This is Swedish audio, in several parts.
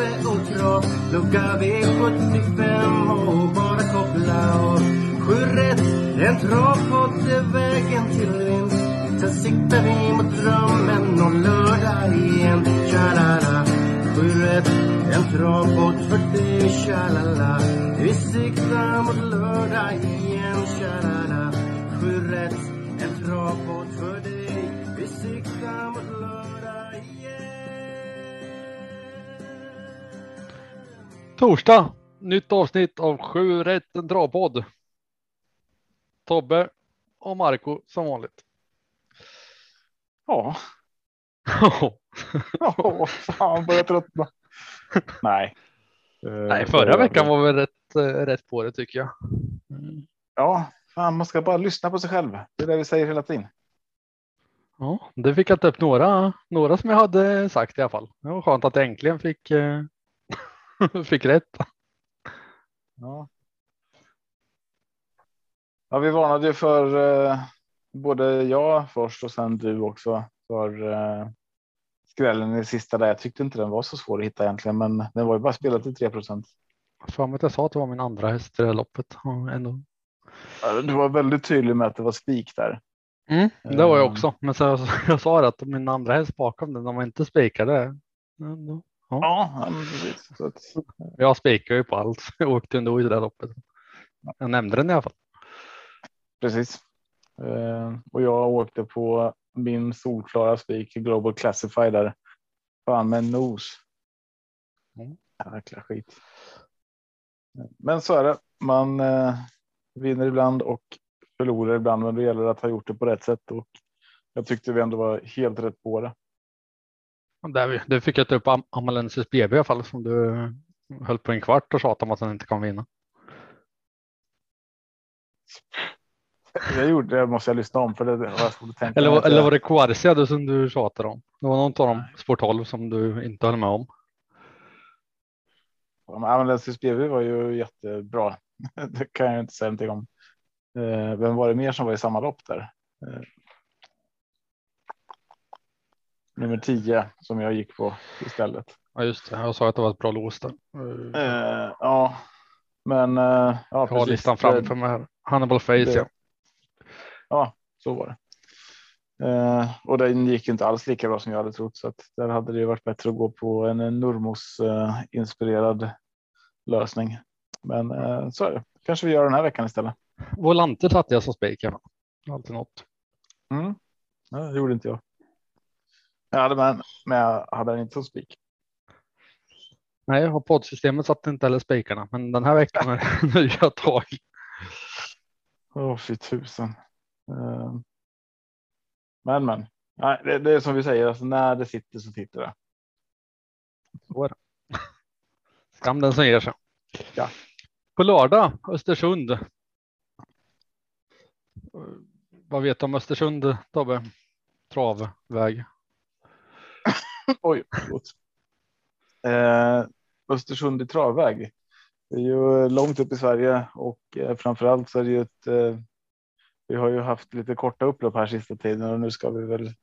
kaffe och Trav Lucka V75 och bara koppla av Sju rätt, en travpott är vägen till vinst. Sen siktar vi mot drömmen om lördag igen. Tja-la-la. Sju rätt, en travpott för dig Tja-la-la. Vi siktar mot lördag igen. Tja-la-la. Sju rätt, Torsdag, nytt avsnitt av Sju rätt en travpodd. Tobbe och Marco som vanligt. Ja, ja, fan börjar tröttna. Nej. Eh, Nej, förra veckan var väl rätt, eh, rätt på det tycker jag. Ja, fan, man ska bara lyssna på sig själv. Det är det vi säger hela tiden. Ja, det fick jag upp några, några som jag hade sagt i alla fall. Det var skönt att jag äntligen fick, eh, fick rätt. Ja. Ja, vi varnade ju för eh, både jag först och sen du också för eh, skrällen i sista där. Jag tyckte inte den var så svår att hitta egentligen, men den var ju bara spelat till 3 procent. För mig att jag sa att det var min andra häst i det här loppet. Ja, ändå. Du var väldigt tydlig med att det var spik där. Mm, det var jag Ehm. också. Men så, jag, jag sa det att min andra häst bakom den, de var inte spikade. Ja, då- Ja, precis. Så att, Jag spikade ju på allt. Jag åkte ändå i det där loppet. Jag nämnde den i alla fall. precis. Eh, och jag åkte på min solklara spik Global Classified där. Fan med nos. Mm. Jäkla skit. Men så är det. Man eh, vinner ibland och förlorar ibland, men det gäller att ha gjort det på rätt sätt. Och jag tyckte vi ändå var helt rätt på det. Där, vi- det fick jag ta upp Am- Amalensis BB i alla fall som du höll på en kvart och tjatade om att han inte kan vinna. Jag gjorde det, måste jag lyssna om för det jag svårt att tänka Eller, var- eller var det Quarcia som du tjatade om? Det var någon av dem, Sport 12, som du inte höll med om. Amalensis BV var ju jättebra. Det kan jag inte säga någonting om. Eh, Vem var det mer som var i samma lopp där? Eh, Nummer 10 som jag gick på istället. Ja just det, jag sa att det var ett bra lås där. Eh, ja, men eh, ja, Jag har precis. listan framför mig här. Hannibal Face det- ja. Ja, så var det. Eh, och den gick inte alls lika bra som jag hade trott så att där hade det ju varit bättre att gå på en, Nurmos eh, inspirerad lösning. Men eh, så är det. Kanske vi gör den här veckan istället. Volante satte jag som spik. Alltid något. Mm. Ja, det gjorde inte jag. Jag hade med, men jag hade den inte som spik. Nej, och poddsystemet satte inte heller spikarna, men den här veckan är det nya tag. Åh, fy tusen. Eh, Men, men. Nej, det, det är som vi säger, alltså, när det sitter så sitter det. Så är det. Skam den som ger sig. Ja. På lördag, Östersund. Vad vet du om Östersund, Tobbe? Travväg. Oj, förlåt. Eh, Östersund i travväg. Det är ju långt upp i Sverige och eh, framförallt så är det ju ett. Eh, vi har ju haft lite korta upplopp här sista tiden och nu ska vi väl.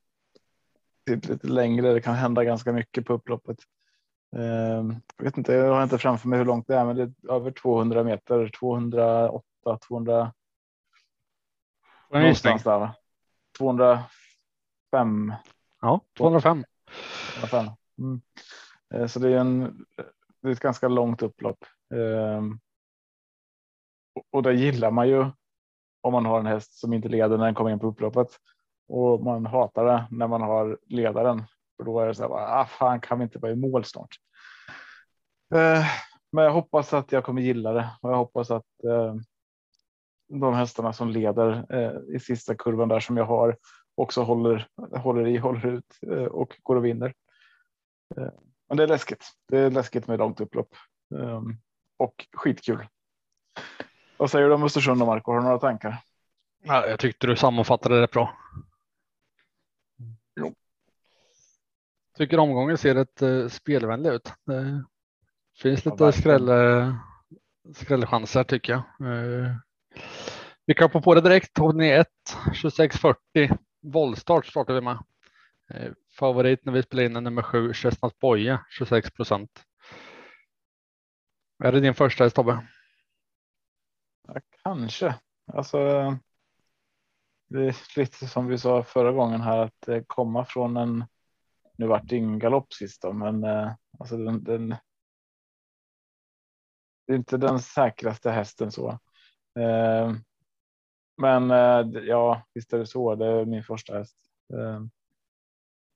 Till lite längre. Det kan hända ganska mycket på upploppet. Eh, jag vet inte, jag har inte framför mig hur långt det är, men det är över 200 meter, 208, 200 En gissning. någonstans där. va? 205 Ja, 205. Mm. Eh, så det är en. Det är ett ganska långt upplopp. Ehm, och- det gillar man ju. Om man har en häst som inte leder när den kommer in på upploppet och man hatar det när man har ledaren. För då är det så här, bara, ah, fan kan vi inte vara i mål snart? Eh, men jag hoppas att jag kommer gilla det och jag hoppas att eh, de hästarna som leder i sista kurvan där som jag har också håller, håller i, håller ut eh, och går och vinner. Eh, men det är läskigt. Det är läskigt med långt upplopp um, och skitkul. Vad säger du om Östersund och Marco? Har du några tankar? Ja, jag tyckte du sammanfattade det bra. Jo. Tycker omgången ser rätt uh, spelvänlig ut. Det finns Ja, lite verkligen. skräll, eh, skrällchanser tycker jag. Vi kan på det direkt. Hållning 1, 2640. Våldstart startar vi med. Eh, favorit när vi spelar in är nummer sju. Chestnut Boye, 26 procent. Är det din första häst Tobbe? Ja, kanske. Alltså. Det är lite som vi sa förra gången här att eh, komma från en. Nu vart det ingen galopp sist då, men eh, alltså den, den. Det är inte den säkraste hästen så. Men eh, ja, visst är det så. Det är min första häst. Eh,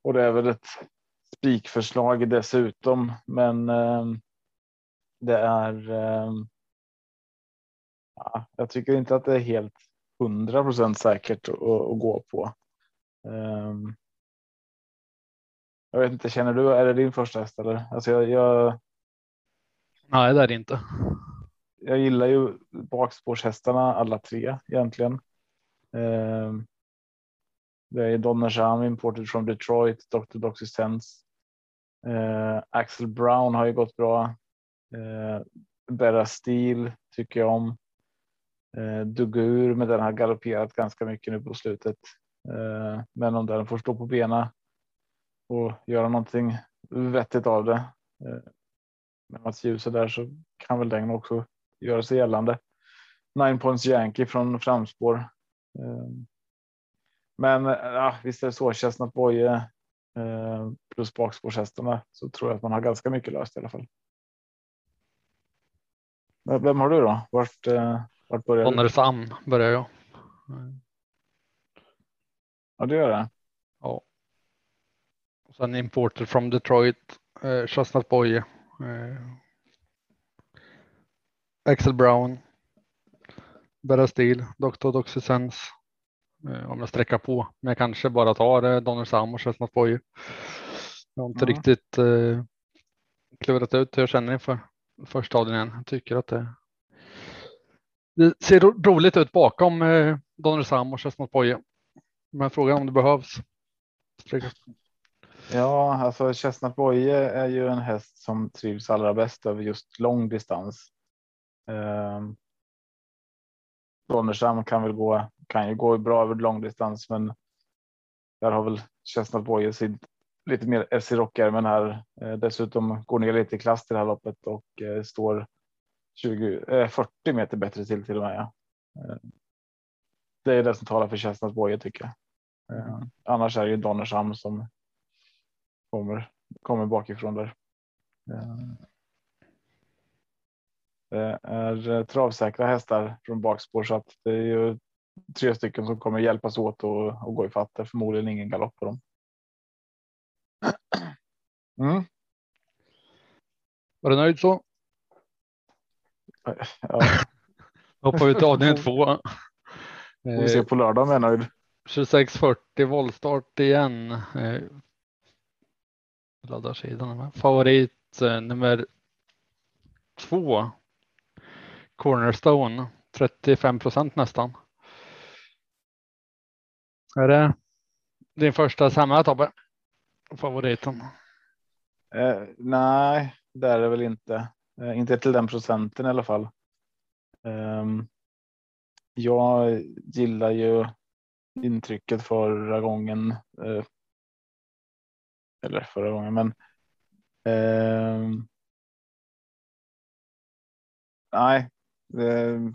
och det är väl ett spikförslag dessutom, men eh, det är. Ja, jag tycker inte att det är helt hundra procent säkert att, att gå på. Jag vet inte, känner du, är det din första häst eller? Alltså jag, jag, Nej, det är det inte jag gillar ju bakspårshästarna alla tre egentligen. Eh, det är Donnersham imported from Detroit, Dr. Doxy Sense. Ehm, Axel Brown har ju gått bra. Eh, Berra Steel tycker jag om. Eh, Dugur men den har galopperat ganska mycket nu på slutet. Eh, men om den får stå på benen och göra någonting vettigt av det. Eh, med Mats Ljuse där så kan väl den också göra sig gällande. Nine Points Yankee från framspår. Eh, men ja, visst är det så. Chestnut Boye eh, plus bakspårshästarna så tror jag att man har ganska mycket löst i alla fall. Vem har du då? Vart, eh, vart börjar du? Donnershamn börjar jag. Ja, det gör det. Ja. Och sen importer from Detroit, eh, Chestnut Boye, eh, Axel Brown, Berra Steel, Dr. Doxysens. Eh, om jag sträcker på, men jag kanske bara tar eh, Donnershamn och Chestnut Boye. Jag har inte Ja. riktigt eh, klurat ut hur jag känner inför första avdelningen. Jag tycker att det, det ser ro- roligt ut bakom eh, Donnershamn och Chestnut Boye. Men frågan om det behövs. Sträcka Ja, alltså Chestnut Boye är ju en häst som trivs allra bäst över just lång distans. Ehm, Donnerstam kan väl gå, kan ju gå bra över långdistans, men där har väl Chestnut Boye sin lite mer S i rockärmen här. Eh, dessutom går ner lite i klass till det här loppet och eh, står 20, 40 eh, meter bättre till till och med. Ja. Eh, det är det som talar för Chestnut Boye tycker jag. Eh, annars är det ju Donnersham som kommer, kommer bakifrån där. Eh, Det är eh, travsäkra hästar från bakspår så att det är ju tre stycken som kommer hjälpas åt och, och gå i fatt. Det är förmodligen ingen galopp på dem. Mm. Var du nöjd så? Ja, Hoppar vi till avdelning två. vi se Eh, på lördag om jag är nöjd. 2640 voltstart igen. Eh, laddar sidan. Favorit eh, nummer två. Cornerstone 35 procent nästan. Är det din första sämre Tobbe? Favoriten? Eh, nej, det är det väl inte. Eh, inte till den procenten i alla fall. Eh, jag gillar ju intrycket förra gången. Eh, eller förra gången, men. Ehm, nej ehm,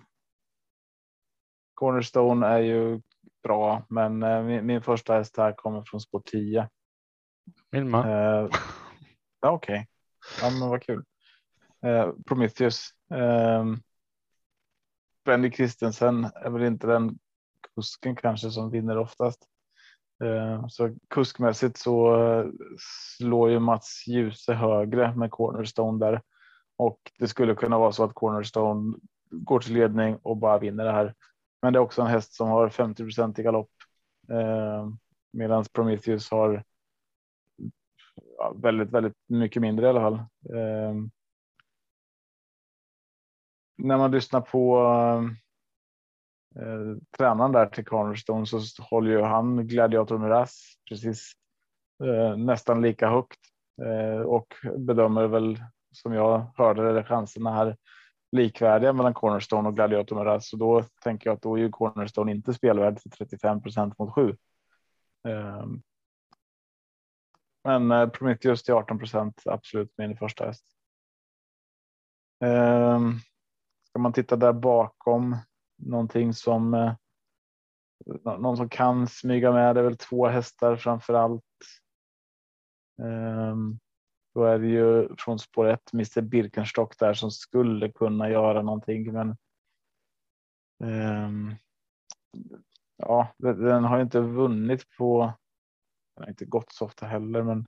Cornerstone är ju bra, men eh, min, min första häst här kommer från spår 10. Min med. Eh, ja, Okej, ja, men vad kul. Eh, Prometheus. Eh, Benny Christensen är väl inte den kusken kanske som vinner oftast. Eh, så kuskmässigt så eh, slår ju Mats Djuse högre med Cornerstone där och det skulle kunna vara så att Cornerstone går till ledning och bara vinner det här. Men det är också en häst som har 50% i galopp eh, medan Prometheus har ja, väldigt, väldigt mycket mindre i alla fall. Eh, när man lyssnar på eh, tränaren där till Cornerstone så håller ju han Gladiator Miraz precis eh, nästan lika högt eh, och bedömer väl som jag hörde det chanserna här likvärdiga mellan Cornerstone och Gladiator Miraz. Så då tänker jag att då är ju Cornerstone inte spelvärd till 35 procent mot 7. Ehm. Men eh, Prometheus till 18 procent. absolut min första häst. Ehm. Ska man titta där bakom någonting som eh, någon som kan smyga med det är väl två hästar framför allt. Um, då är det ju från spår 1 Mr Birkenstock där som skulle kunna göra någonting, men. Um, ja, den har inte vunnit på. Den har inte gått så ofta heller, men.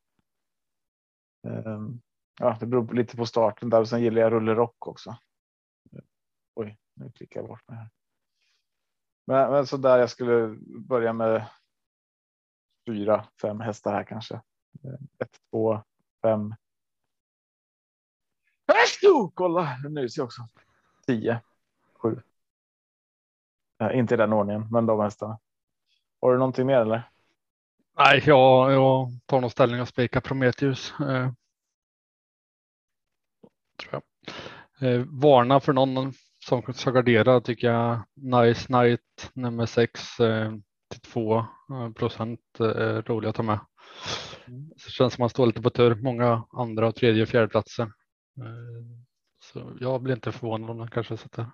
Um, ja, det beror lite på starten där och sen gillar jag Rulle Rock också. Oj, nu klickar jag bort mig här. Men, men så där jag skulle börja med. Fyra, fem hästar här kanske. Ett, två, fem. Oh, kolla, nu jag också. Tio, sju. Ja, inte i den ordningen, men de hästarna. Har du någonting mer eller? Nej, jag, jag tar nog ställning och spikar Prometheus. Eh, tror jag. Eh, varna för någon som ska gardera tycker jag. Nice Night nummer sex eh, till två eh, procent eh, rolig att ta med. Mm. Så känns som man står lite på tur. Många andra och tredje och fjärde platser. Eh, så jag blir inte förvånad om den kanske sätter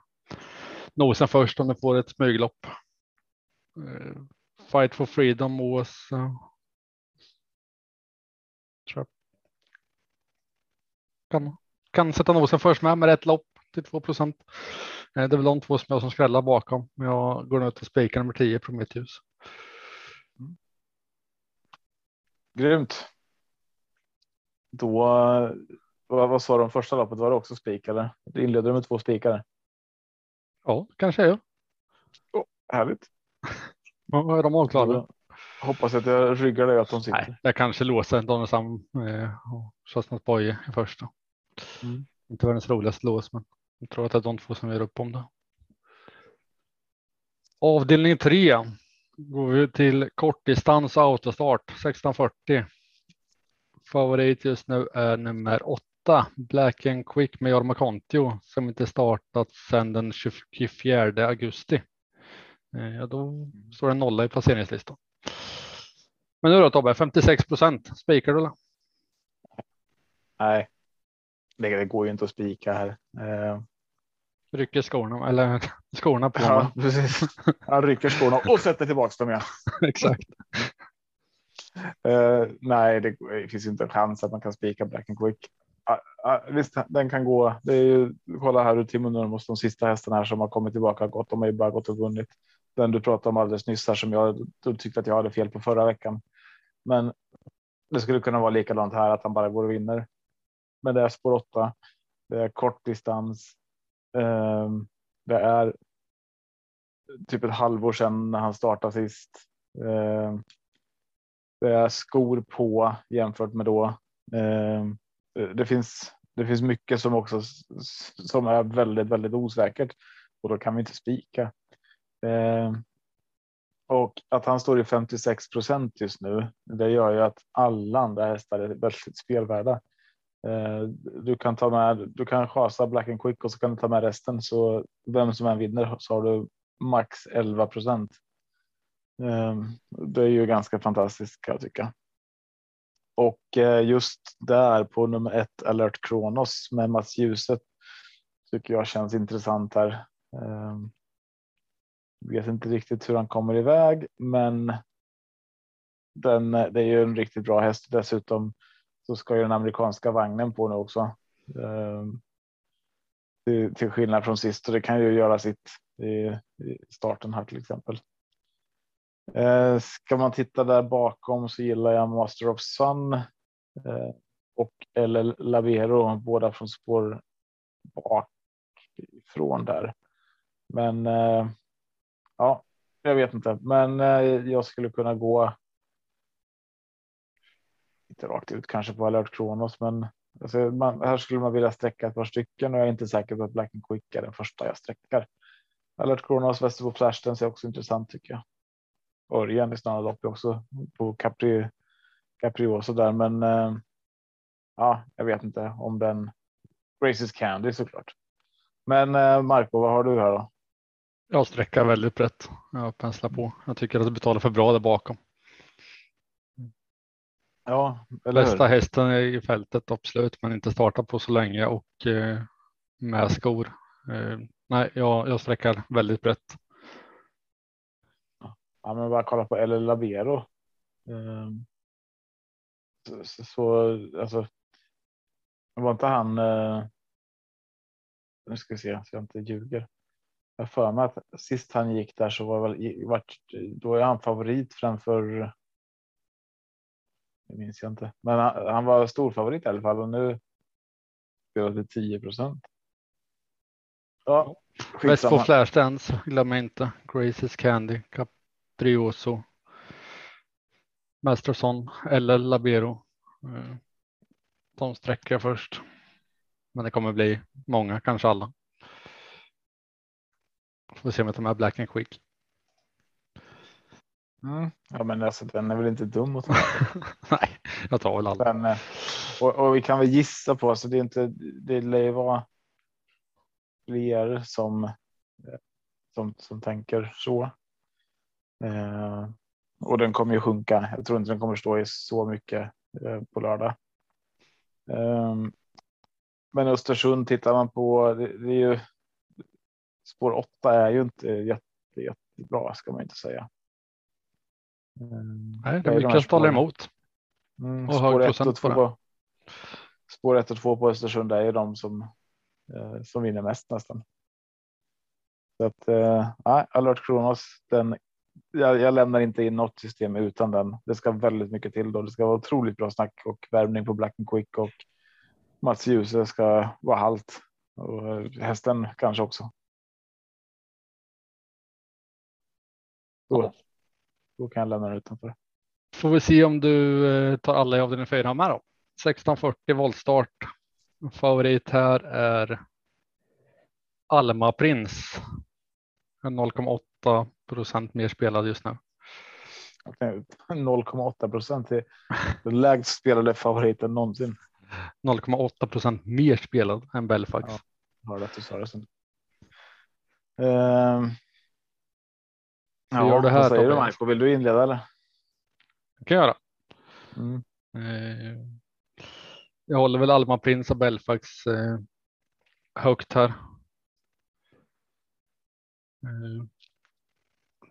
nosen först om den får ett smyglopp. Eh, fight for freedom OS. Kan, kan sätta nosen först med med rätt lopp till 2 procent. Eh, det är väl de två som jag som skrällar bakom. men Jag går nu till spikar nummer 10 Prometheus. Grymt. Då, vad, vad sa de första loppet? Var det också spik eller? Du inledde med två spikar. Ja, kanske jag. Oh, härligt. Ja, är de avklarade? Hoppas att jag ryggar dig att de sitter. Nej, jag kanske låser Daniel Sam eh, och Chasnat Boye i första. Mm. Inte världens roligaste lås, men jag tror att det är de två som gör upp om det. Avdelning 3 går vi till kortdistans och autostart 1640. Favorit just nu är nummer åtta. Black and Quick med Jorma Kontio som inte startat sedan den 24 augusti. Eh, ja, då står det nolla i placeringslistan. Men nu då Tobbe, 56 procent. Spikar du? Nej, det går ju inte att spika här. Eh, rycker skorna eller skorna på ja, precis. Han rycker skorna och sätter tillbaka dem igen. Exakt. Uh, nej, det, det, finns inte en chans att man kan spika Black and Quick. Uh, uh, visst, den kan gå. Det är ju, kolla här hur Timo Nurmos, de sista hästarna här som har kommit tillbaka gott. De har ju bara gått och vunnit. Den du pratade om alldeles nyss här som jag tyckte att jag hade fel på förra veckan. Men det skulle kunna vara likadant här att han bara går och vinner. Men det är spår 8. Det är kort distans. Ehm, det är typ ett halvår sedan när han startade sist. Ehm, det är skor på jämfört med då. Ehm, det finns. Det finns mycket som också som är väldigt, väldigt osäkert och då kan vi inte spika. Och att han står i 56 procent just nu. Det gör ju att alla andra hästar är väldigt spelvärda. Eh, du kan ta med, du kan chasa Black and Quick och så kan du ta med resten. Så vem som än vinner så har du max 11 procent. Ehm, det är ju ganska fantastiskt kan jag tycka. Och eh, just där på nummer ett alert Kronos med Mats Ljuset tycker jag känns intressant här. Ehm, vet inte riktigt hur han kommer iväg, men den, det är ju en riktigt bra häst dessutom så ska ju den amerikanska vagnen på nu också. Ehm, till, till skillnad från sist och det kan ju göra sitt i, i starten här till exempel. Eh, ska man titta där bakom så gillar jag Master of Sun eh, och eller Lavero, båda från spår bakifrån där. Men eh, ja, jag vet inte, men eh, jag skulle kunna gå inte rakt ut kanske på alert Kronos, men alltså man, här skulle man vilja sträcka ett par stycken och jag är inte säker på att Black and Quick är den första jag sträckar. Alert Kronos, Västerbo Flashdance är också intressant tycker jag. Örjan i snarare lopp också på Capri, Caprioso där, men eh, ja, jag vet inte om den. Graces Candy såklart. Men eh, Marco, vad har du här då? Jag sträckar väldigt brett. Jag penslar på. Jag tycker att det betalar för bra där bakom. Ja, Bästa hästen i fältet absolut, men inte starta på så länge och eh, med skor. Eh, nej, jag, jag sträckar väldigt brett. Ja, men bara kolla på El Labero. Um, så, så, så alltså. Var inte han. Uh, nu ska vi se så jag inte ljuger. Jag för mig att sist han gick där så var väl vart, då är han favorit framför. Det minns jag inte, men han, han var stor favorit i alla fall och nu spelar det 10 procent. Ja, Väst på. Flashdance, glöm inte. Graces Candy, Caprioso. Masterson eller Labero. Eh, De sträcker jag först. Men det kommer bli många, kanske alla. Får se om jag tar med Black and Quick. Mm. Ja, men alltså den är väl inte dum att ta. Nej, jag tar väl alla. Eh, och, och vi kan väl gissa på, så det är inte, det lär ju vara fler som, eh, som, som tänker så. Eh, och den kommer ju sjunka. Jag tror inte den kommer stå i så mycket eh, på lördag. Eh, men Östersund tittar man på, det, det är ju spår 8 är ju inte jätte, jättebra ska man inte säga. Eh, Nej, det är mycket emot. Mm, Och hög spår 1 procent och på 2. Spår 1 och 2 på Östersund är ju de som eh, som vinner mest nästan. Så att eh, nej, Alert Kronos, den. Jag, jag lämnar inte in något system utan den. Det ska väldigt mycket till då. Det ska vara otroligt bra snack och värmning på Black and Quick och Mats Djuse ska vara halt och hästen kanske också. Då, då kan jag lämna den utanför. Får vi se om du eh, tar alla i avdelning 4 med då. 1640 voltstart. Favorit här är Alma Prins. 0,8 procent mer spelad just nu. 0,8 procent är den lägst spelade favoriten någonsin. 0,8 procent mer spelad än Belfax. Ja. Hörde att du sa det. Sen. Ja, gör det här, vad säger du? Marco? Vill du inleda eller? Det kan jag göra. Mm. Eh, jag håller väl Alma Prins och Belfax eh, högt här. Eh,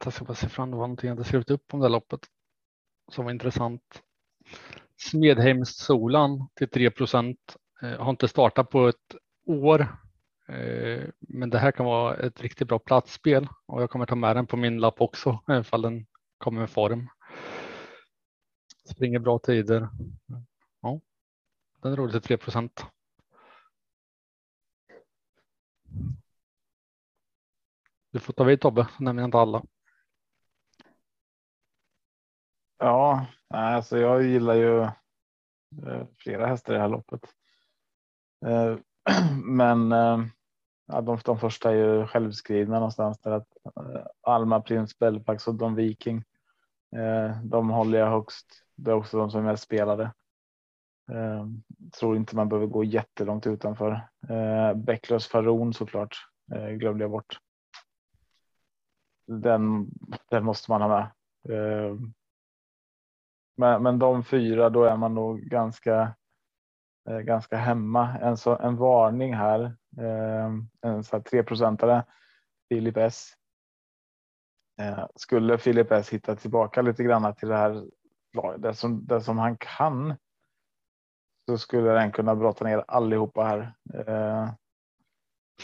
jag ska bara se fram det var någonting jag hade skrivit upp om det loppet som var intressant. Smedheims Solan till 3 procent eh, har inte startat på ett år. Eh, men det här kan vara ett riktigt bra platsspel och jag kommer ta med den på min lapp också ifall den kommer med form. Springer bra tider. Ja, den är rolig till 3 procent. Du får ta vid Tobbe, så nämner jag inte alla. Ja, alltså jag gillar ju eh, flera hästar i det här loppet. Eh, Men eh, ja, de, de första är ju självskrivna någonstans där att eh, Alma, Prins, Bellpax och Don Viking. Eh, de håller jag högst. Det är också de som är mest spelade. Eh, tror inte man behöver gå jättelångt utanför. Eh, Bäcklös Faron såklart eh, glömde jag bort. Den, den måste man ha med. Eh, men, men de fyra, då är man nog ganska, Eh, ganska hemma. En, så, en varning här. Eh, en så här 3 procentare. Filip S. Eh, skulle Filip S hitta tillbaka lite grann till det här det som, det som han kan. Så skulle den kunna brotta ner allihopa här.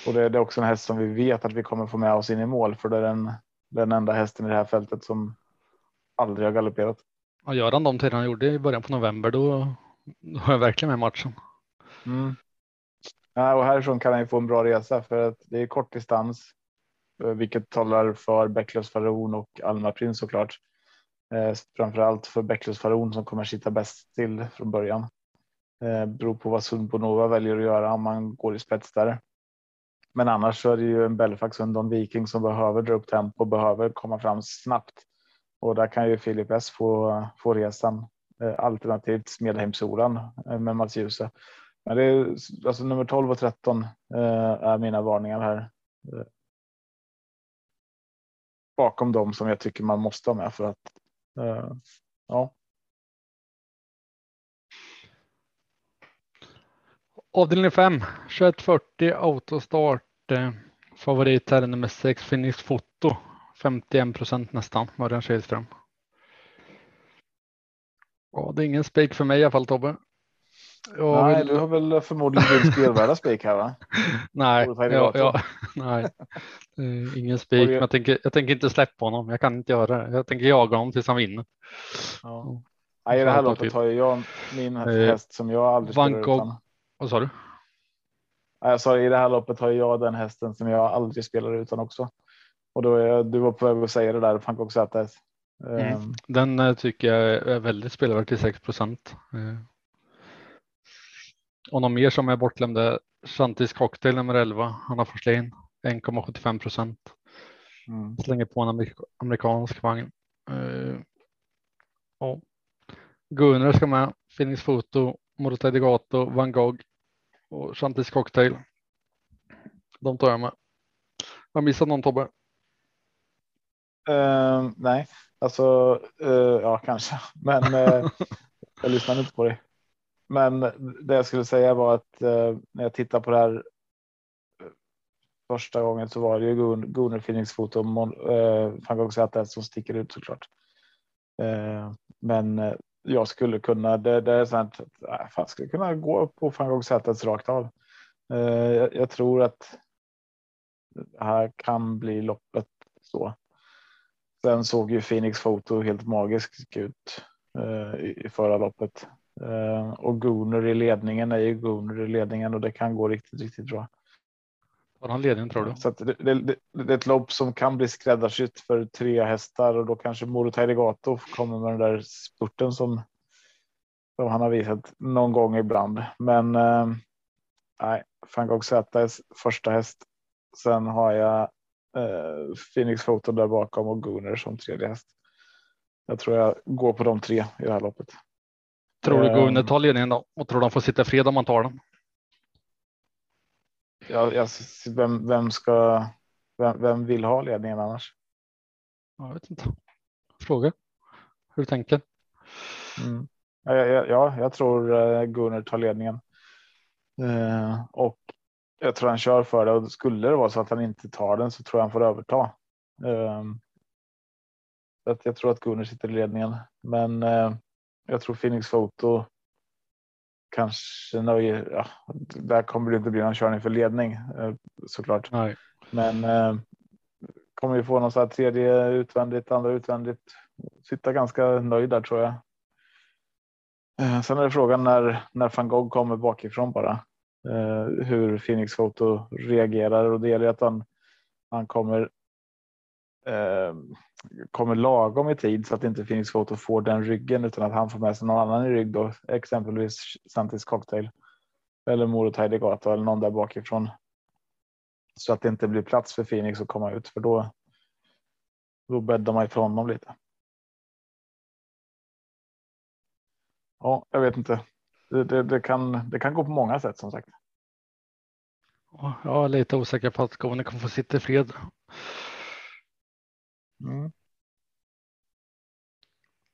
Och det, det är också en häst som vi vet att vi kommer få med oss in i mål för det är den, den enda hästen i det här fältet som aldrig har galopperat. Och gör han de tider han gjorde i början på november då, då har jag verkligen med matchen. Mm. Ja, och härifrån kan han ju få en bra resa för att det är kort distans, eh, vilket talar för Bäcklös Faron och Alma Prins såklart. Eh, framförallt för Bäcklös Faron som kommer sitta bäst till från början. Eh, beror på vad Sundbonova väljer att göra om man går i spets där. Men annars så är det ju en Belfax och en Don Viking som behöver dra upp tempo och behöver komma fram snabbt. Och där kan ju Filip S få, få resan Eh, alternativt Smedheimsolan eh, med Mats Djuse. Men det är alltså nummer 12 och 13 eh, är mina varningar här. Bakom dem som jag tycker man måste ha med för att ja. Avdelning 5, 2140 autostart. Favorit här är nummer 6 Phoenix Foto. 51 procent nästan, Örjan Kihlström. Ja, det är ingen spik för mig i alla fall Tobbe. Jag nej, vill... du har väl förmodligen din spelvärda spik här va? nej, ja, ja, nej, ingen spik. Men jag, tänker, jag tänker inte släppa honom. Jag kan inte göra det. Jag tänker jaga honom tills han vinner. Ja. Nej, I det här loppet har jag min eh, häst som jag aldrig spelar utan. Vad sa du? Jag sa i det här loppet har jag den hästen som jag aldrig spelar utan också. Och då är du var på väg att säga det där. Fankock ZS. Mm. Ehm. Den eh, tycker jag är väldigt spelvärd till 6 procent. Eh. Och någon mer som är bortglömd Shantis cocktail nummer 11. Han har först in 1,75 procent. Mm. Slänger på en amerikansk vagn. Uh, ja. Gunnar ska med. Phoenix Foto, Morota Degato, Van Gogh och Shantis cocktail. De tar jag med. Har missat någon Tobbe? Uh, nej, alltså uh, ja kanske, men uh, jag lyssnade inte på dig. Men det jag skulle säga var att när jag tittar på det här första gången så var det ju Gunnar Phoenix foto eh, Gogh som sticker ut såklart. men jag skulle kunna, det, det är sant, fan, skulle kunna gå på Gogh rakt av. jag, jag tror att det här kan bli loppet så. Sen såg ju Phoenix foto helt magisk ut eh, i förra loppet eh, och Gunnar i ledningen är ju Gunnar i ledningen och det kan gå riktigt, riktigt bra. Var han ledningen tror du? Så det, det, det, det, är ett lopp som kan bli skräddarsytt för tre hästar och då kanske Moro Gato kommer med den där spurten som som han har visat någon gång ibland. Men eh, nej, van Gogh ZS första häst. Sen har jag eh, Phoenix Photo där bakom och Gunner som tredje häst. Jag tror jag går på de tre i det här loppet. Tror du Gunner ehm. tar ledningen då och tror de får sitta fred om man tar den? Ja, jag, vem, vem ska? Vem, vem vill ha ledningen annars? Jag vet inte. Fråga hur du tänker. Mm. Ja, ja, ja, jag tror eh, Gunnar tar ledningen. Eh, och jag tror han kör för det och skulle det vara så att han inte tar den så tror jag han får överta. Um, att jag tror att Gunnar sitter i ledningen, men uh, jag tror Phoenix Foto kanske nöjer. Ja, där kommer det inte bli någon körning för ledning uh, såklart. Nej. Men uh, kommer vi få någon så här tredje utvändigt, andra utvändigt. Sitta ganska nöjd där tror jag. Sen är det frågan när när van Gogh kommer bakifrån bara. Eh, hur Phoenix Photo reagerar och det gäller att han, han kommer eh, kommer lagom i tid så att inte Phoenix Photo får den ryggen utan att han får med sig någon annan i rygg då, exempelvis Santis Cocktail eller Morotai Gata eller någon där bakifrån. Så att det inte blir plats för Phoenix att komma ut för då. Då bäddar man ifrån honom lite. Ja, jag vet inte det, det, det, kan, det kan gå på många sätt som sagt. Jag är lite osäker på att Skåne kan få sitta i fred. Mm.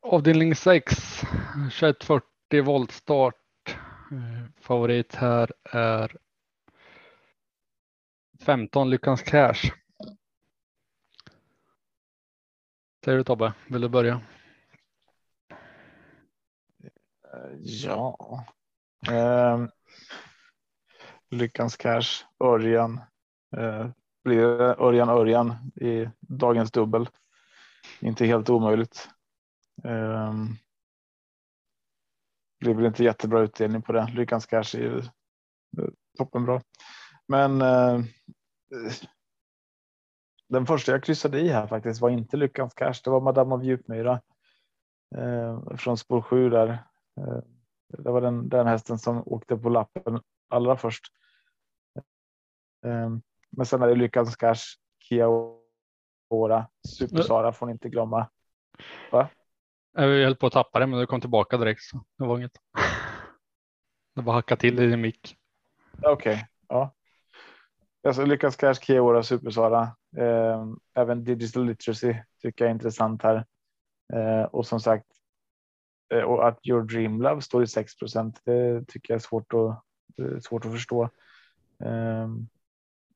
Avdelning 6, 2140 voltstart. Favorit här är 15 Lyckans Cash. Säger du Tobbe, vill du börja? Ja. Eh, Lyckans Cash, Örjan. Eh, blir Örjan Örjan i dagens dubbel. Inte helt omöjligt. Eh, blir väl inte jättebra utdelning på det. Lyckans Cash är ju eh, toppenbra. Men eh, den första jag kryssade i här faktiskt var inte Lyckans Cash. Det var Madame av Djupmyra. eh, från spår 7 där. Eh, det var den, den hästen som åkte på lappen allra först. Eh, men sen är det Lyckans Cash, Kia Ora, Super Sara får ni inte glömma. Va? Jag höll på att tappa det, men det kom tillbaka direkt. Så det var inget. Det var hacka till i din mick. Okej, okay. ja. Alltså, Lyckas Cash, Kia Ora, Super Sara. Eh, även Digital Literacy tycker jag är intressant här. Eh, och som sagt, eh, Eh, och att Your Dream Love står i 6% det tycker jag är svårt att, eh, svårt att förstå. Ehm,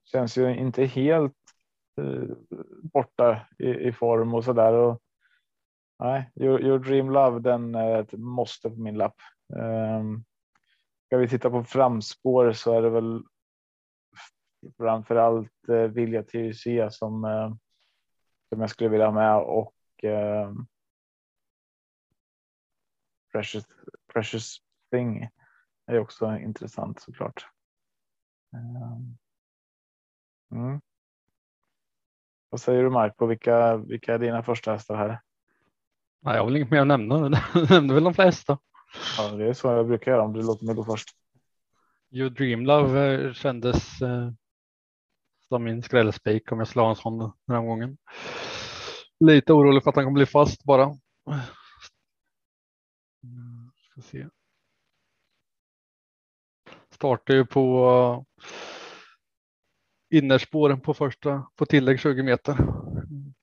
känns ju inte helt eh, borta i, i, form och så där. Och, nej, Your, Your, Dream Love, den är ett måste på min lapp. Ehm, ska vi titta på framspår så är det väl framför allt eh, Vilja TUC som, eh, som jag skulle vilja ha med och eh, Precious, Precious Thing är också intressant såklart. Ehm, mm. Vad säger du Mark på vilka, vilka är dina första hästar här? Nej, jag har väl inget mer att nämna. Du nämnde väl de flesta. Ja, det är så jag brukar göra om du låter mig gå först. You Dream Love kändes eh, som min skrällspik om jag ha en sån den här gången. Lite orolig för att han kommer bli fast bara. Mm, ska se. Startar ju på innerspåren på första på tillägg 20 meter. Mm.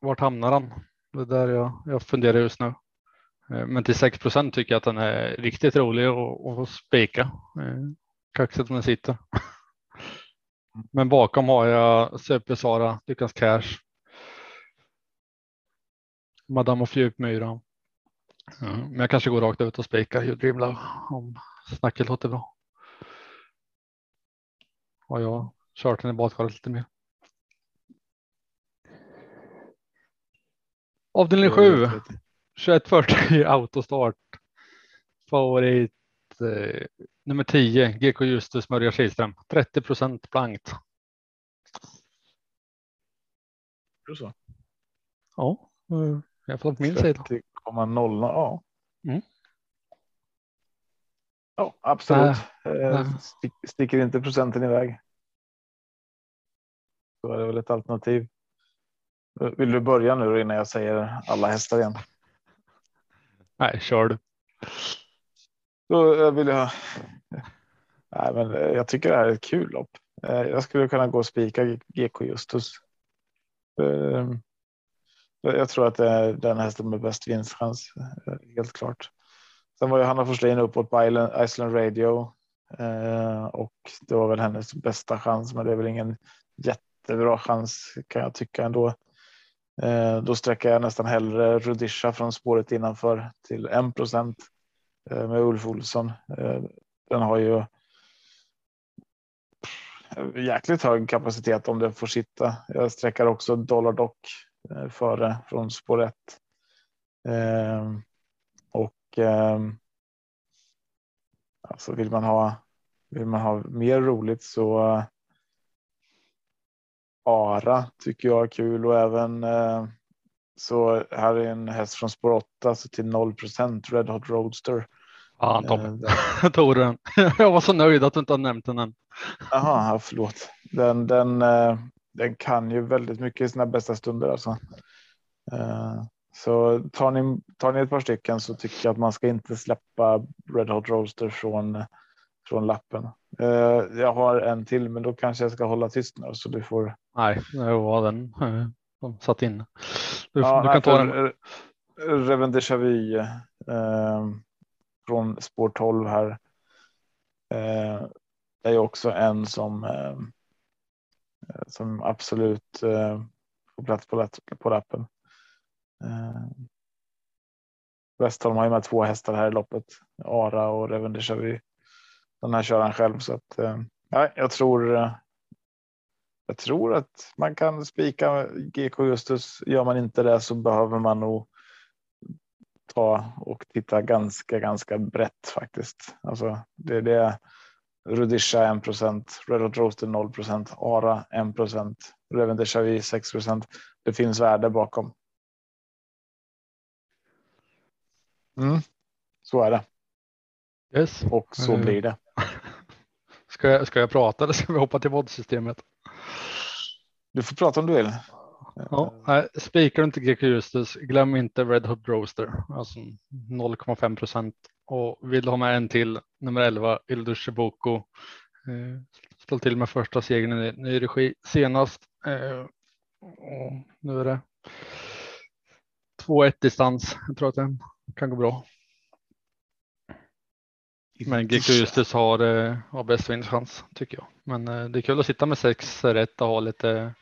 Vart hamnar han? Det är där jag, jag funderar just nu. Eh, men till 6% tycker jag att den är riktigt rolig att spika. Eh, kaxigt den sitter. Men bakom har jag Super-Sara, Lyckans Cash. Madame och Men jag kanske går rakt ut och spikar You Dream Love om snacket låter bra. Har jag kört den i badkaret lite mer. Avdelning 7. 2140 autostart. Favorit eh, nummer 10 GK Justus Mörja Kihlström 30 procent blankt. Så. Ja, eh, jag får på min sida. 30,0 ja. Mm. Ja, absolut. Äh, Stick, sticker inte procenten iväg. Så är det väl ett alternativ. Vill du börja nu innan jag säger alla hästar igen? Nej, kör du. Då vill jag. Nej, men jag tycker det här är ett kul lopp. Eh, jag skulle kunna gå och spika GK Justus. Jag tror att det är den hästen med bäst vinstchans. Eh, helt klart. Sen var ju Hanna Forslin uppåt på island Radio eh, och det var väl hennes bästa chans, men det är väl ingen jättebra chans kan jag tycka ändå. Eh, då sträcker jag nästan hellre Rudisha från spåret innanför till 1 procent eh, med Ulf Olsson. Eh, den har ju jäkligt hög kapacitet om den får sitta. Jag sträcker också Dollar Dock före från spår 1. Och alltså vill man ha vill man ha mer roligt så Ara tycker jag är kul och även eh, så här är en häst från spår 8 så till 0% Red Hot Roadster. Ja. Eh, tog den. jag var så nöjd att du inte har nämnt den än. Jaha, förlåt. Den, den, eh, den kan ju väldigt mycket i sina bästa stunder alltså. Eh, så tar ni, tar ni ett par stycken så tycker jag att man ska inte släppa Red Hot Roadster från, från lappen. Eh, jag har en till, men då kanske jag ska hålla tyst nu så du får. Nej, det var den som satt in. Du, ja, du kan ta den. Reven Déjà Vu eh, från spår 12 här. Eh, är också en som eh, Eh, som absolut eh, får plats på, på lappen. Eh, Westholm har ju med två hästar här i loppet. Ara och Reven kör vi den här kör han själv så att ja, jag tror. Jag tror att man kan spika GK Justus. Gör man inte det så behöver man nog ta och titta ganska, ganska brett faktiskt. Alltså det är det. Rudisha 1 procent, Red Hot Roaster 0 procent, Ara 1 procent, Reven Deja 6 procent. Det finns värde bakom. Mm. Så är det Yes. och så Mm. blir det. Ska jag, ska jag prata eller ska vi hoppa till voddsystemet? Du får prata om du vill. Ja, spikar du inte GQ Justus, glöm inte Red Hot Roaster, alltså 0,5 procent. Och vill du ha med en till, nummer 11, Ildur Shiboko. Eh, slå till med första segern i ny regi senast. Eh, och nu är det 2-1 distans. Jag tror att den kan gå bra. Men GQ Justus har, eh, har bäst vinstchans tycker jag. Men eh, det är kul att sitta med sex rätt och ha lite,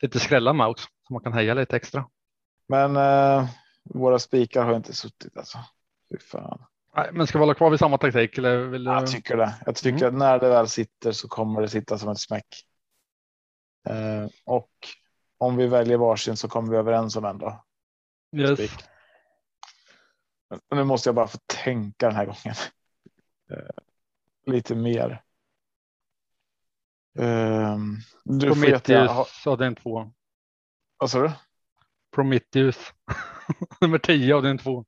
lite skrällar med också. Så man kan heja lite extra. Men eh, våra spikar har inte suttit alltså. Fy fan. Nej, men ska vi hålla kvar vid samma taktik? Eller vill du... Jag tycker det. Jag tycker Mm. att när det väl sitter så kommer det sitta som ett smäck. Eh, och om vi väljer varsin så kommer vi överens om en då. yes. spik. Nu måste jag bara få tänka den här gången. Eh, lite mer. Um, du får jättegärna ha, Prometheus avdelning 2. vad sa du? Prometheus. Nummer 10 avdelning 2.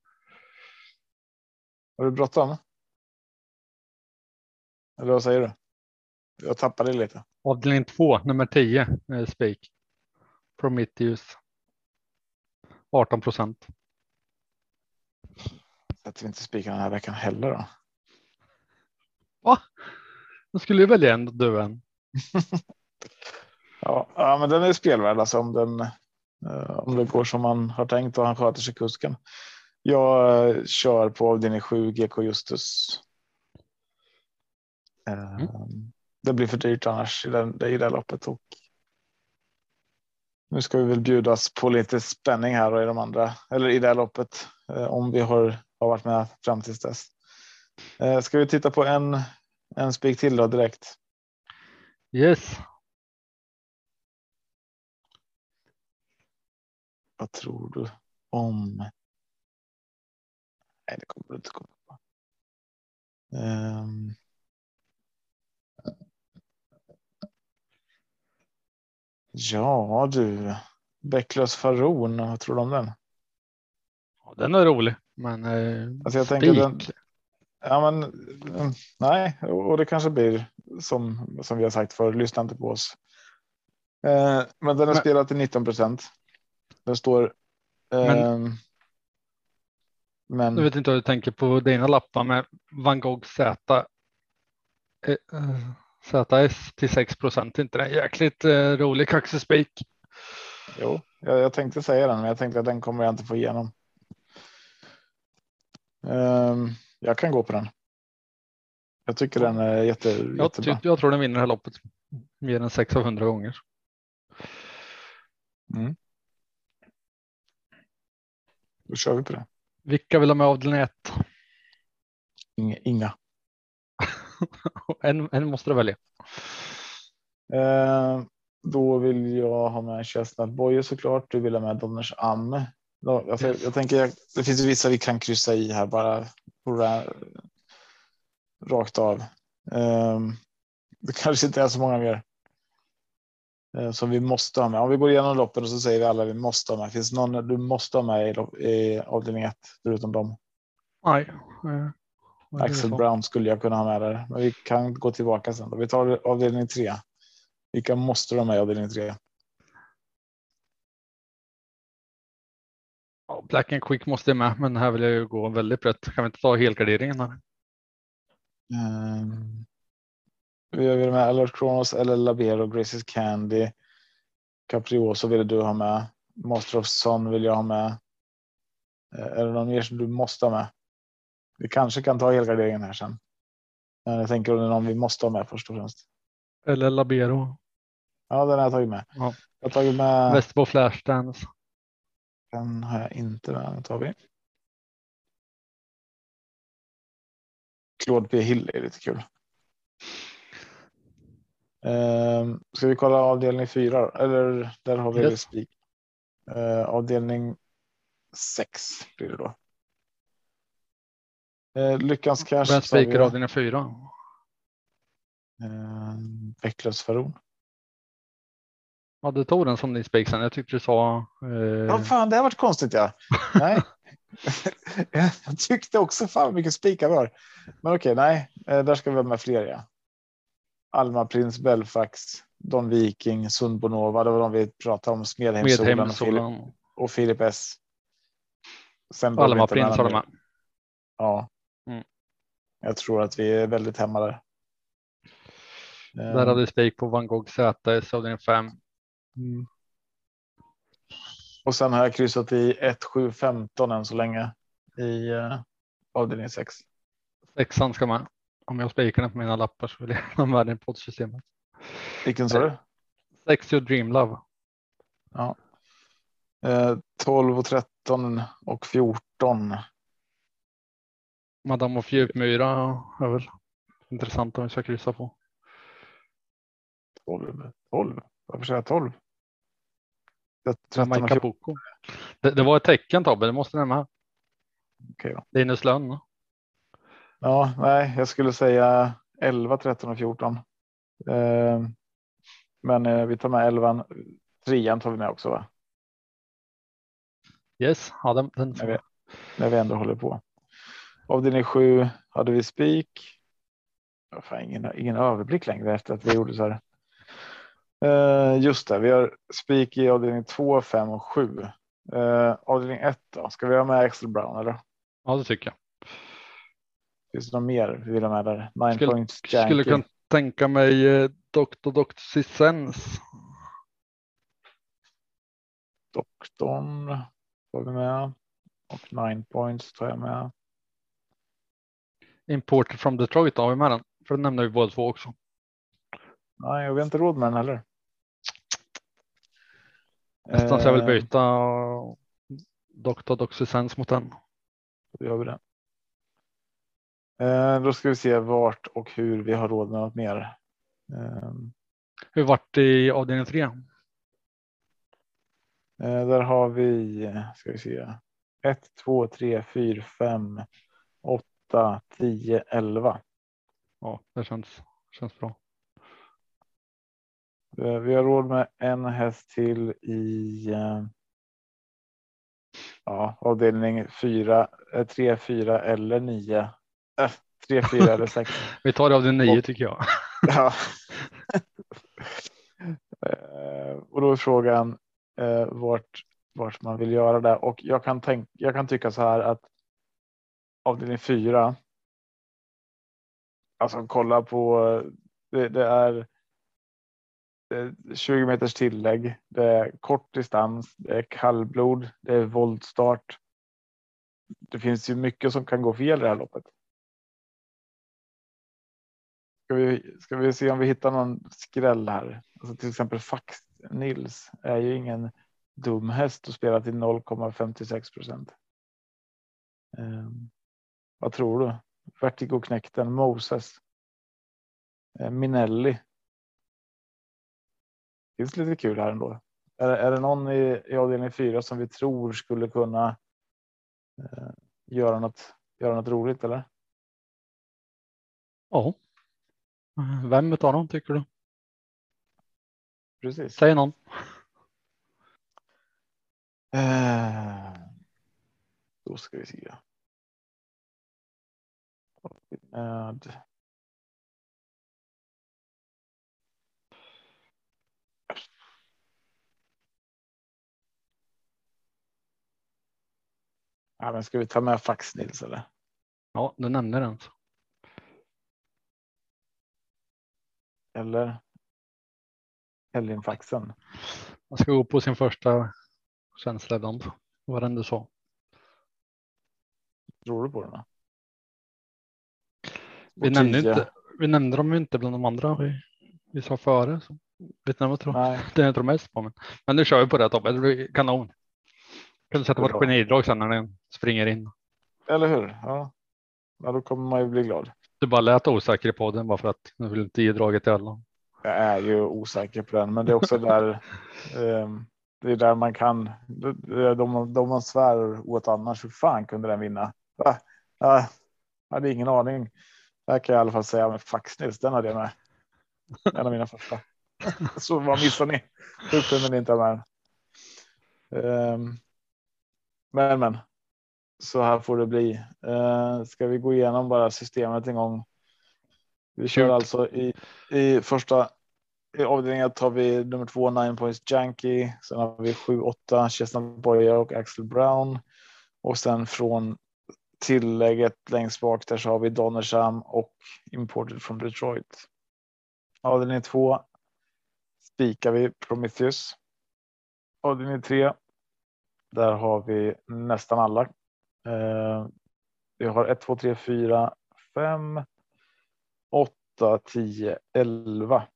Har du bråttom? Eller vad säger du? Jag tappade lite. Avdelning 2, nummer 10, eh, spik. Prometheus. 18 procent. Sätter vi inte spiken den här veckan heller då? Då skulle ju välja en du en. Ja, ja, men den är spelvärd alltså om den. eh, om det går som man har tänkt och han sköter sig kusken. Jag eh, kör på avdelning 7 GK Justus. Eh, Det blir för dyrt annars i, den, i det loppet och. Nu ska vi väl bjudas på lite spänning här och i de andra eller i det här loppet eh, om vi har, har varit med fram tills dess. Eh, Ska vi titta på en en spik till då direkt? Yes. Vad tror du om? Nej, det kommer du inte komma på. Ehm. Ja du, Bäcklös Faron, vad tror du om den? Ja, den är rolig, men eh, Alltså jag tänker den, ja men mm, nej, och det kanske blir som, som vi har sagt för lyssna inte på oss. Eh, men den är Men- spelad till 19 procent. Den står. Men- ehm, men Jag vet inte vad du tänker på dina lappar med Van Gogh Z. eh, eh, ZS till 6 procent. Inte det jäkligt eh, rolig kaxig spik? Jo, jag, jag tänkte säga den, men jag tänkte att den kommer jag inte få igenom. Ehm, jag kan gå på den. Jag tycker den är jätte, Jag, jättebra. ty- jag tror den vinner det här loppet mer än 6 av 100 gånger. Då kör vi på det. Vilka vill ha med avdelning 1? Inga. En, en måste du välja. Ehm, då vill jag ha med Chestnut Boye såklart. Du vill ha med Donners Am. Då, alltså, Yes. Jag tänker det finns vissa vi kan kryssa i här bara rakt av. Ehm, det kanske inte är så många mer. Eh, Som vi måste ha med. Om vi går igenom loppen och så säger vi alla vi måste ha med. Finns det någon du måste ha med i, lopp- i avdelning 1 förutom dem? Nej. det Axel? Brown skulle jag kunna ha med där, men vi kan gå tillbaka sen. Då. Vi tar avdelning 3. Vilka måste du ha med i avdelning 3? Ja, Black and Quick måste jag med, men här vill jag ju gå väldigt brett. Kan vi inte ta helgarderingen här? Um, vi har med Alert Kronos eller Labero, Graces Candy. Caprioso vill du ha med. Master of Sun vill jag ha med. Eh, Är det någon mer som du måste ha med? Vi kanske kan ta helgarderingen här sen. Men jag tänker om det är någon vi måste ha med först och främst. Eller Labero? Ja, den har jag tagit med. Ja. Jag har tagit med. Västerbo Flashdance? Den har jag inte med. Den tar vi. Claude P Hill är lite kul. Um, ska vi kolla avdelning fyra? Eller där har vi Yes. spik. Uh, avdelning sex blir det då. Uh, Lyckans cash. Vem spikar avdelning 4? Uh, Bäcklös Faron. Ja, du tog den som din spik sen. Jag tyckte du sa. Eh, Ja, fan, det har varit konstigt ja. Nej. jag tyckte också fan mycket spikar var. Men okej, nej, eh, där ska vi ha med fler. Ja. Alma Prins Belfax, Don Viking, Sundbonova. Det var de vi pratade om. Smedheimssolen och, Filip, och Filip S. Sen Alma Prins har de med. Ja. Mm. Jag tror att vi är väldigt hemma där. Där hade vi spik på Van Gogh ZS avdelning 5. Mm. Och sen har jag kryssat i 1, 7, 15 än så länge i uh, avdelning 6. Sexan ska med. Om jag spikar den på mina lappar så vill jag ha med den poddsystemet. Vilken sa du? 60 Dream Love. Eh, 12 och 13 och 14. Madame of Djupmyra är väl intressant om vi ska kryssa på. 12. 12. Varför säger jag 12? Det- 13 och Jamaica 14. Poco. Det, var ett tecken Tobbe, det måste ni med. Okej då. Linus Lönn. Ja, nej, jag skulle säga 11, 13 och 14. Eh, men eh, vi tar med 11. Trean tar vi med också, va? Yes, ja, den, den Jag vet. när vi ändå håller på. Avdelning 7 hade vi spik. Fan ingen, ingen överblick längre efter att vi gjorde så här. Eh, just det, vi har spik i avdelning 2, 5 och 7. Eh, avdelning 1 då, ska vi ha med Axel Brown eller? ja, det tycker jag. Finns det något mer vi vill ha med där? Nine Skulle- points Skulle kunna tänka mig eh, Dr. Dr. Sissens. Doktorn tar vi med. Och nine points tar jag med. Imported from Detroit har vi med den. För den nämner vi båda två också. Nej, jag har inte råd med den heller. Nästan så jag vill Eh, byta Dr. Sissens mot den. Då gör vi det. Eh, då ska vi se vart och hur vi har råd med något mer. Eh, Hur vart i avdelning 3? eh, där har vi, ska vi se, 1, 2, 3, 4, 5, 8, 10, 11. Ja, det känns, känns bra. Eh, vi har råd med en häst till i eh, ja, avdelning 4, 3, 4 eller 9. Äh, 3, 4 eller 6. Vi tar det av den 9 Och- tycker jag. Ja. Eh, och då är frågan eh, vart, vart man vill göra det. Och jag kan, tänka, jag kan tycka så här att avdelning fyra. Alltså kolla på. Det, det är. Det är 20 meters tillägg. Det är kort distans. Det är kallblod. Det är voltstart. Det finns ju mycket som kan gå fel i det här loppet. Ska vi, ska vi se om vi hittar någon skräll här? Alltså till exempel Fax Nils är ju ingen dum häst och spelar till 0,56 procent. Um, vad tror du? Vertigo knäckten Moses. Eh, Minelli. Finns lite kul här ändå. Är, är det någon i, i avdelning 4 som vi tror skulle kunna eh, göra något, göra något roligt eller? Ja. Vem utav dem tycker du? Precis. Säg någon. Eh, då ska vi se. Med. Ja, men ska vi ta med Fax Nils eller? Ja, du nämnde den. Eller? Helgenfaxen. Man ska gå på sin första känsla ibland. Vad den du sa. Tror du på den? Vi nämnde, inte, vi nämnde dem inte bland de andra vi, vi sa före. Så. Vet ni vad jag tror? Nej, Det är inte de mest på. Men, men nu kör vi på det Tobbe. Det blir kanon. Kan du sätta vårt genidrag sen när den springer in. eller hur? Ja. ja, då kommer man ju bli glad. Du bara lät osäker i podden bara för att du vill inte ge draget till alla. Jag är ju osäker på den, men det är också där. ehm, det är där man kan. De, de man svär åt annars. Hur fan kunde den vinna? Va? Ja, jag hade ingen aning. Det kan jag i alla fall säga med Faxnils. Den hade jag med. En av mina första. Så vad missade ni? Hur kunde ni inte ha med den? Ehm, men men. Så här får det bli. Uh, ska vi gå igenom bara systemet en gång? Vi kör Shoot. alltså i, i första i avdelningen tar vi nummer två Nine Points Janky. Sen har vi 7-8 Chestnut Boyer och Axel Brown. Och sen från tillägget längst bak där så har vi Donnersham och Imported from Detroit. Avdelning två spikar vi Prometheus. Avdelning tre. Där har vi nästan alla. Eh, vi har 1, 2, 3, 4, 5, 8, 10, 11.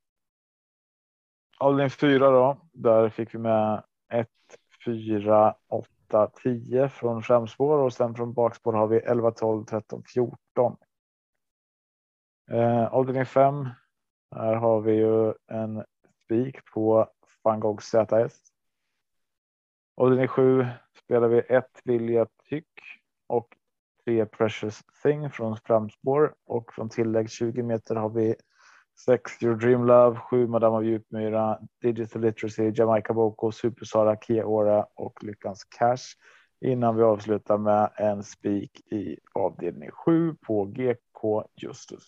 Avdelning 4 då. Där fick vi med 1, 4, 8, 10 från framspår och sen från bakspår har vi 11, 12, 13, 14. Eh, avdelning 5. Här har vi ju en spik på van Gogh ZS. Avdelning 7 spelar vi ett Vilja Tyck och tre Precious Thing från framspår och från tillägg 20 meter har vi 6 Your Dream Love, 7 Madame av Djupmyra, Digital Literacy, Jamaica Boko, Super Sara, Kia Ora och Lyckans Cash. Innan vi avslutar med en spik i avdelning 7 på GK Justus.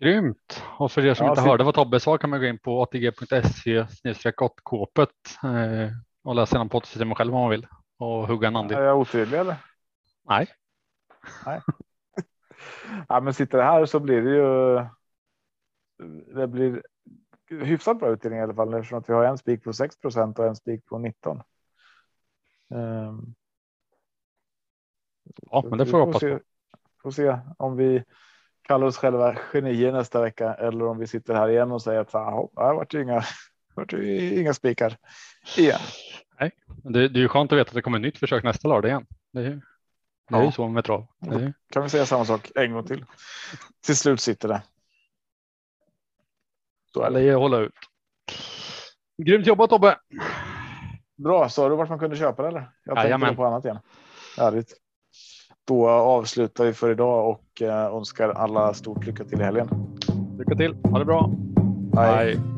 Grymt! Och för er som Ja, inte fint. hörde vad Tobbe sa kan man gå in på atg.se kåpet eh, och läsa igenom poddsystemet själv om man vill och hugga en Är andel. jag otydlig eller? Nej, Ja, men sitter det här så blir det ju. Det blir hyfsat bra utdelning i alla fall eftersom att vi har en spik på 6% och en spik på 19. Ehm, ja, men det vi får jag hoppas se, på. får se om vi kallar oss själva genier nästa vecka eller om vi sitter här igen och säger att "Jaha, det vart ju inga, vart ju inga spikar igen. Det, det är ju skönt att veta att det kommer ett nytt försök nästa lördag igen. Det är, det är Ja. ju så med trav. Är, Kan vi säga samma sak en gång till? Till slut sitter det. Så är det. hålla ut. Grymt jobbat Tobbe! Bra, sa du vart man kunde köpa det eller? Jag tänkte Jajamän. då på annat igen. Härligt. Då avslutar vi för idag och eh, önskar alla stort lycka till i helgen. Lycka till, ha det bra! Hej. Hej.